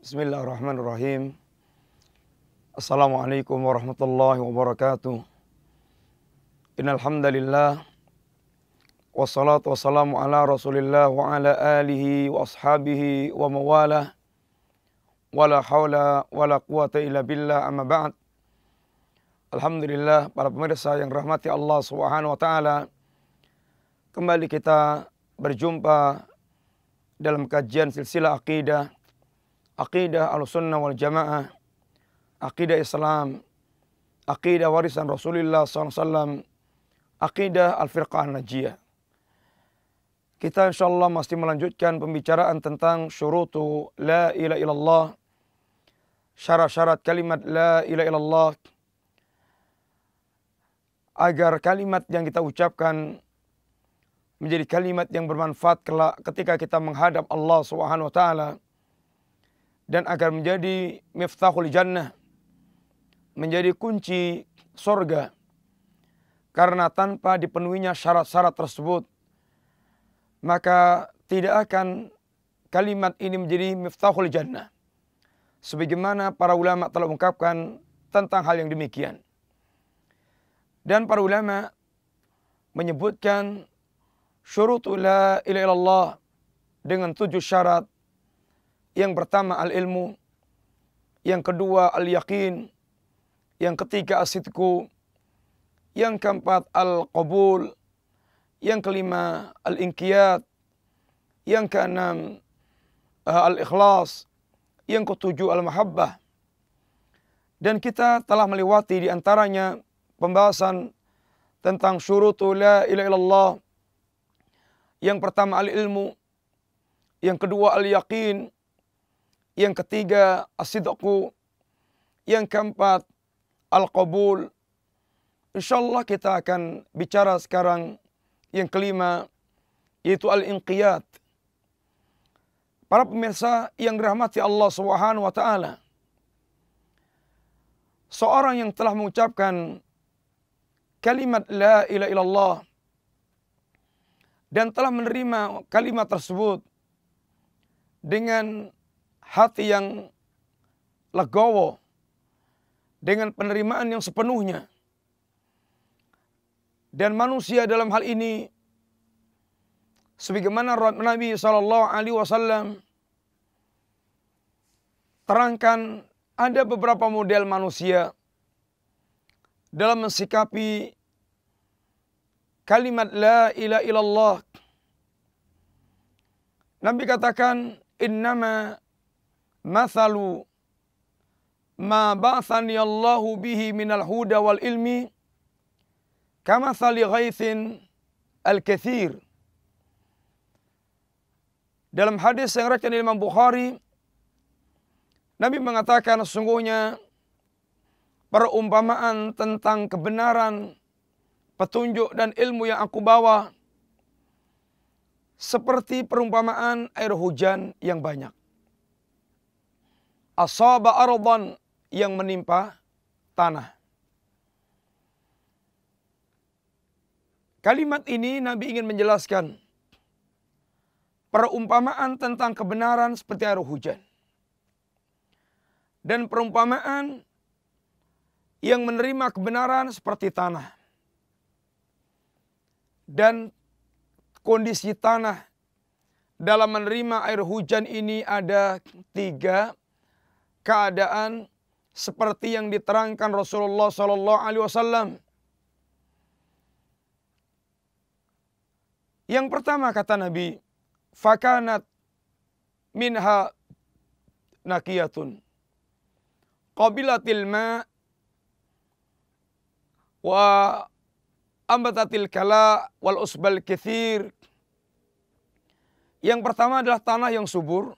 Bismillahirrahmanirrahim. Assalamualaikum warahmatullahi wabarakatuh. Innal hamdalillah wassalatu wassalamu ala Rasulillah wa ala alihi wa ashabihi wa mawalah. Wala haula wala quwata illa billah amma ba'd. Alhamdulillah para pemirsa yang rahmati Allah Subhanahu wa taala. Kembali kita berjumpa dalam kajian silsilah akidah akidah al-sunnah wal jamaah, akidah Islam, akidah warisan Rasulullah SAW, akidah al-firqah najiyah. Kita insyaAllah masih melanjutkan pembicaraan tentang syurutu la ilaha illallah, syarat-syarat kalimat la ilaha illallah, agar kalimat yang kita ucapkan menjadi kalimat yang bermanfaat ketika kita menghadap Allah Subhanahu wa taala dan agar menjadi miftahul jannah menjadi kunci sorga. Karena tanpa dipenuhinya syarat-syarat tersebut maka tidak akan kalimat ini menjadi miftahul jannah. Sebagaimana para ulama telah mengungkapkan tentang hal yang demikian. Dan para ulama menyebutkan syurutul la ilaha illallah dengan tujuh syarat yang pertama al-ilmu, yang kedua al-yakin, yang ketiga as-sidku, yang keempat al-qabul, yang kelima al-inqiyat, yang keenam uh, al-ikhlas, yang ketujuh al-mahabbah. Dan kita telah melewati di antaranya pembahasan tentang syurutu la ilaha illallah. Yang pertama al-ilmu, yang kedua al-yaqin, yang ketiga asidku. Yang keempat al-qabul. Insyaallah kita akan bicara sekarang yang kelima yaitu al-inqiyat. Para pemirsa yang dirahmati Allah Subhanahu wa taala. Seorang yang telah mengucapkan kalimat la ilaha illallah dan telah menerima kalimat tersebut dengan hati yang legowo dengan penerimaan yang sepenuhnya. Dan manusia dalam hal ini sebagaimana Nabi sallallahu alaihi wasallam terangkan ada beberapa model manusia dalam mensikapi kalimat la ilaha illallah. Nabi katakan innama mathalu ma ba'athani Allahu bihi minal huda wal ilmi ghaithin al-kathir. Dalam hadis yang rakyat Imam Bukhari, Nabi mengatakan sesungguhnya perumpamaan tentang kebenaran, petunjuk dan ilmu yang aku bawa seperti perumpamaan air hujan yang banyak asaba ardan yang menimpa tanah. Kalimat ini Nabi ingin menjelaskan perumpamaan tentang kebenaran seperti air hujan. Dan perumpamaan yang menerima kebenaran seperti tanah. Dan kondisi tanah dalam menerima air hujan ini ada tiga keadaan seperti yang diterangkan Rasulullah sallallahu alaihi wasallam. Yang pertama kata Nabi, fakanat minha nakiyatun. Qabilatil ma wa ambatatil kala wal usbal kathir. Yang pertama adalah tanah yang subur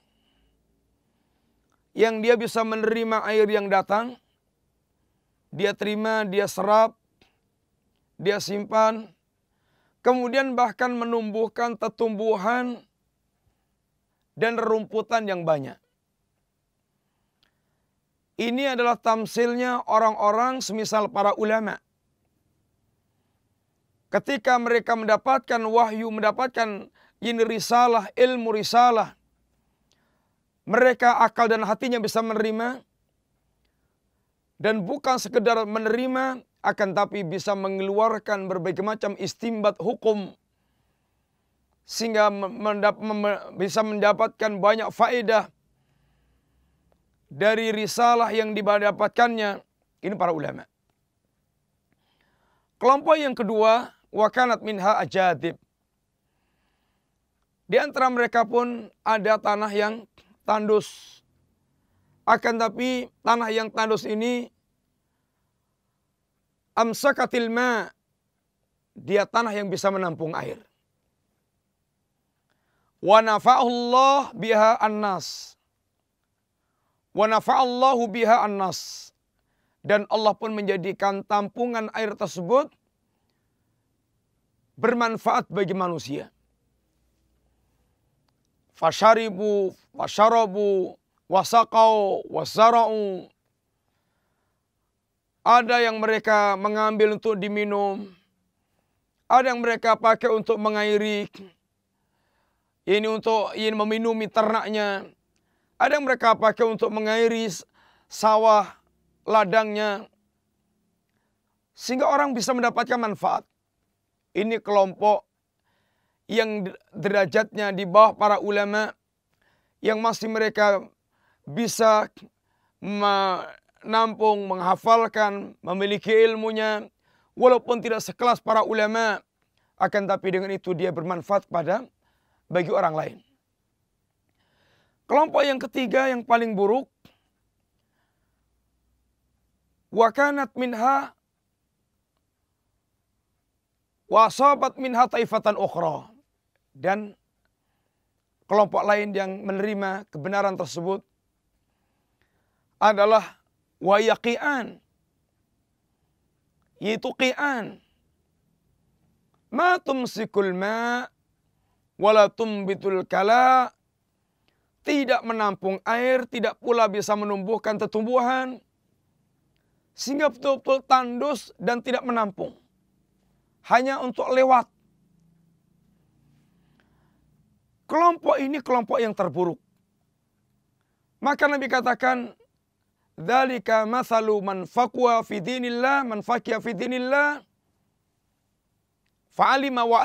yang dia bisa menerima air yang datang, dia terima, dia serap, dia simpan, kemudian bahkan menumbuhkan tetumbuhan dan rumputan yang banyak. Ini adalah tamsilnya orang-orang semisal para ulama. Ketika mereka mendapatkan wahyu, mendapatkan ini risalah, ilmu risalah, mereka akal dan hatinya bisa menerima dan bukan sekedar menerima akan tapi bisa mengeluarkan berbagai macam istimbat hukum sehingga mendap, bisa mendapatkan banyak faedah dari risalah yang didapatkannya ini para ulama. Kelompok yang kedua wakanat minha ajadib. Di antara mereka pun ada tanah yang tandus. Akan tapi tanah yang tandus ini amsakatil ma dia tanah yang bisa menampung air. Wa nafa'allah biha annas. Wa nafa'allahu biha annas. Dan Allah pun menjadikan tampungan air tersebut bermanfaat bagi manusia. Fasharibu, fasharabu, wasakau, wasara'u. Ada yang mereka mengambil untuk diminum. Ada yang mereka pakai untuk mengairi. Ini untuk ini meminumi ternaknya. Ada yang mereka pakai untuk mengairi sawah ladangnya. Sehingga orang bisa mendapatkan manfaat. Ini kelompok yang derajatnya di bawah para ulama yang masih mereka bisa menampung, menghafalkan, memiliki ilmunya walaupun tidak sekelas para ulama akan tapi dengan itu dia bermanfaat pada bagi orang lain. Kelompok yang ketiga yang paling buruk wakanat minha wasabat minha taifatan ukhra dan kelompok lain yang menerima kebenaran tersebut adalah wayaqian yaitu qian ma tumsikul ma wala tumbitul kala tidak menampung air, tidak pula bisa menumbuhkan tumbuhan sehingga betul-betul tandus dan tidak menampung. Hanya untuk lewat. Kelompok ini kelompok yang terburuk. Maka Nabi katakan, Dzalika mathalu man faqwa fi dinillah, man faqiya fi dinillah, fa'alima wa.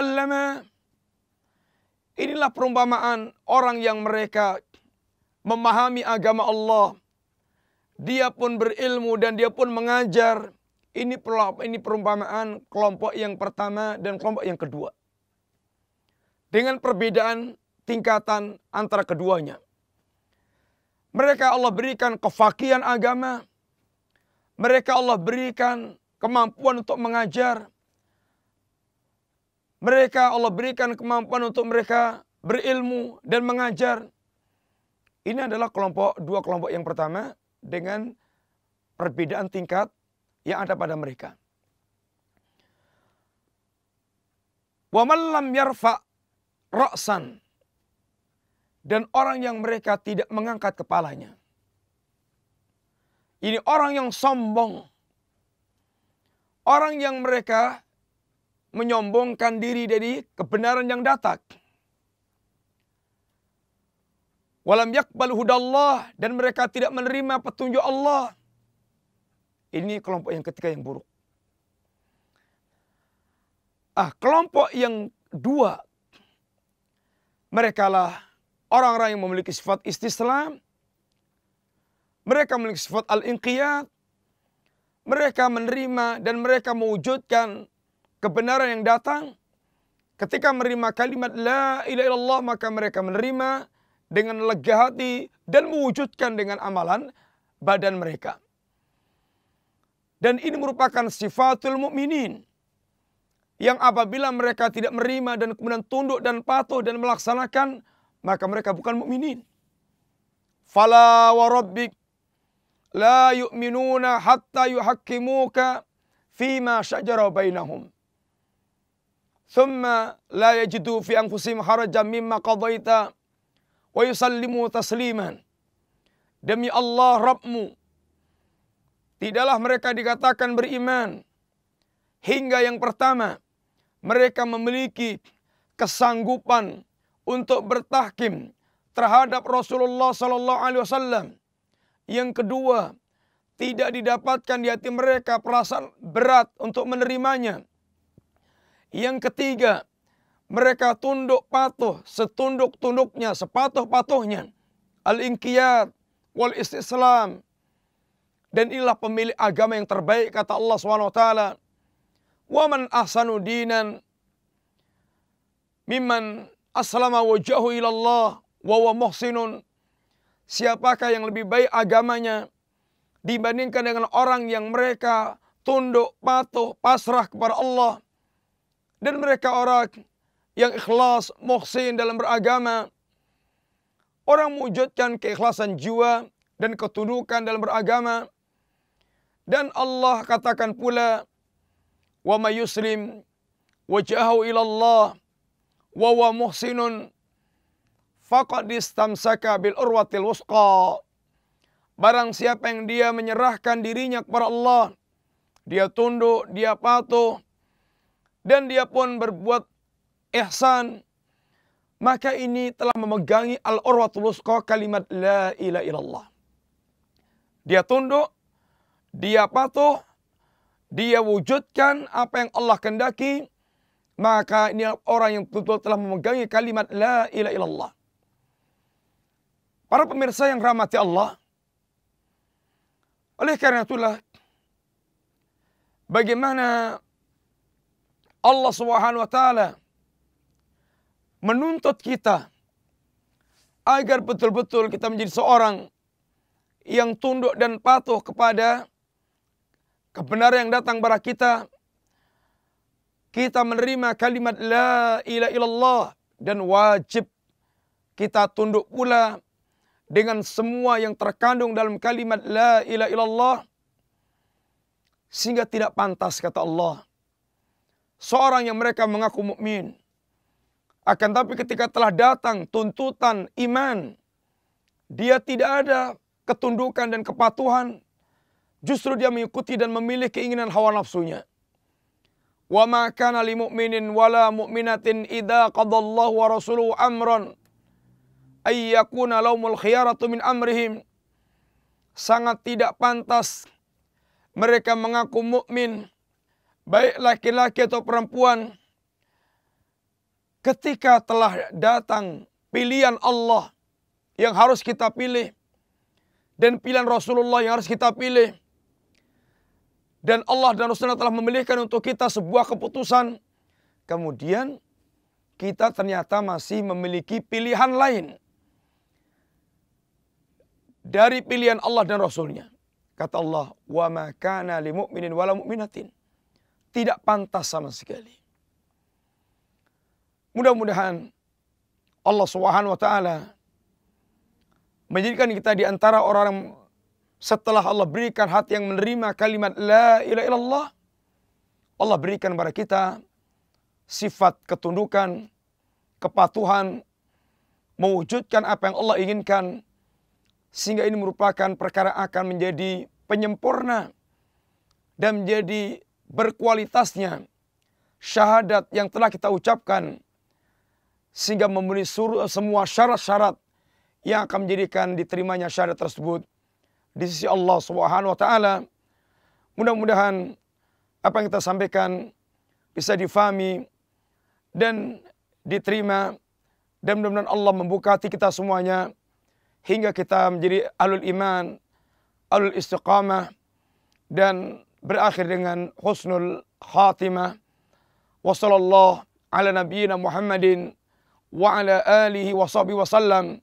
Inilah perumpamaan orang yang mereka memahami agama Allah. Dia pun berilmu dan dia pun mengajar. Ini ini perumpamaan kelompok yang pertama dan kelompok yang kedua. Dengan perbedaan tingkatan antara keduanya. Mereka Allah berikan kefakian agama. Mereka Allah berikan kemampuan untuk mengajar. Mereka Allah berikan kemampuan untuk mereka berilmu dan mengajar. Ini adalah kelompok dua kelompok yang pertama dengan perbedaan tingkat yang ada pada mereka. Wa man lam yarfa ra'san dan orang yang mereka tidak mengangkat kepalanya. Ini orang yang sombong. Orang yang mereka menyombongkan diri dari kebenaran yang datang. Walam yakbal hudallah dan mereka tidak menerima petunjuk Allah. Ini kelompok yang ketiga yang buruk. Ah, kelompok yang dua mereka lah Orang-orang yang memiliki sifat istislam, mereka memiliki sifat al-inqiyat, mereka menerima dan mereka mewujudkan kebenaran yang datang. Ketika menerima kalimat la ilaha illallah maka mereka menerima dengan lega hati dan mewujudkan dengan amalan badan mereka. Dan ini merupakan sifatul mukminin yang apabila mereka tidak menerima dan kemudian tunduk dan patuh dan melaksanakan maka mereka bukan mukminin. Fala wa rabbik la yu'minuna hatta yuhakkimuka fima syajara bainahum. Thumma la yajidu fi anfusihim harajan mimma qadaita wa yusallimu tasliman. Demi Allah Rabbmu, tidaklah mereka dikatakan beriman hingga yang pertama mereka memiliki kesanggupan untuk bertahkim terhadap Rasulullah sallallahu alaihi wasallam. Yang kedua, tidak didapatkan di hati mereka perasaan berat untuk menerimanya. Yang ketiga, mereka tunduk patuh setunduk-tunduknya, sepatuh-patuhnya. Al-inqiyad wal istislam. Dan inilah pemilik agama yang terbaik kata Allah SWT. Wa man ahsanu dinan mimman aslama wajahu ilallah wa wa muhsinun. Siapakah yang lebih baik agamanya dibandingkan dengan orang yang mereka tunduk, patuh, pasrah kepada Allah. Dan mereka orang yang ikhlas, muhsin dalam beragama. Orang mewujudkan keikhlasan jiwa dan ketundukan dalam beragama. Dan Allah katakan pula, may yuslim wajhahu ila Allah wa wa muhsinun faqad istamsaka bil urwatil wusqa. Barang siapa yang dia menyerahkan dirinya kepada Allah, dia tunduk, dia patuh, dan dia pun berbuat ihsan, maka ini telah memegangi al-urwatul wusqa kalimat la ilaha illallah. Dia tunduk, dia patuh, dia wujudkan apa yang Allah kendaki, maka ini orang yang betul-betul telah memegangi kalimat la ilaha illallah. Para pemirsa yang rahmati Allah, oleh karena itulah bagaimana Allah Subhanahu wa taala menuntut kita agar betul-betul kita menjadi seorang yang tunduk dan patuh kepada kebenaran yang datang kepada kita. Kita menerima kalimat la ilaha illallah dan wajib kita tunduk pula dengan semua yang terkandung dalam kalimat la ilaha illallah sehingga tidak pantas kata Allah seorang yang mereka mengaku mukmin akan tapi ketika telah datang tuntutan iman, dia tidak ada ketundukan dan kepatuhan. Justru dia mengikuti dan memilih keinginan hawa nafsunya. Wa ma kana li mu'minin wala mu'minatin idza qadallahu wa rasuluhu amran ay yakuna lahumul khiyaratu min amrihim. Sangat tidak pantas mereka mengaku mukmin baik laki-laki atau perempuan ketika telah datang pilihan Allah yang harus kita pilih dan pilihan Rasulullah yang harus kita pilih dan Allah dan Rasulullah telah memilihkan untuk kita sebuah keputusan kemudian kita ternyata masih memiliki pilihan lain dari pilihan Allah dan Rasulnya. Kata Allah, wa ma kana li mu'minin wala mu'minatin. Tidak pantas sama sekali Mudah-mudahan Allah Subhanahu wa taala menjadikan kita di antara orang setelah Allah berikan hati yang menerima kalimat la ilaha illallah Allah berikan kepada kita sifat ketundukan, kepatuhan, mewujudkan apa yang Allah inginkan sehingga ini merupakan perkara akan menjadi penyempurna dan menjadi berkualitasnya syahadat yang telah kita ucapkan sehingga memenuhi semua syarat-syarat yang akan menjadikan diterimanya syahadat tersebut di sisi Allah Subhanahu wa taala. Mudah-mudahan apa yang kita sampaikan bisa difahami dan diterima dan mudah-mudahan Allah membuka hati kita semuanya hingga kita menjadi alul iman, alul istiqamah dan berakhir dengan husnul khatimah. Wassallallahu ala nabiyyina Muhammadin wa ala alihi wa sahbihi wasallam.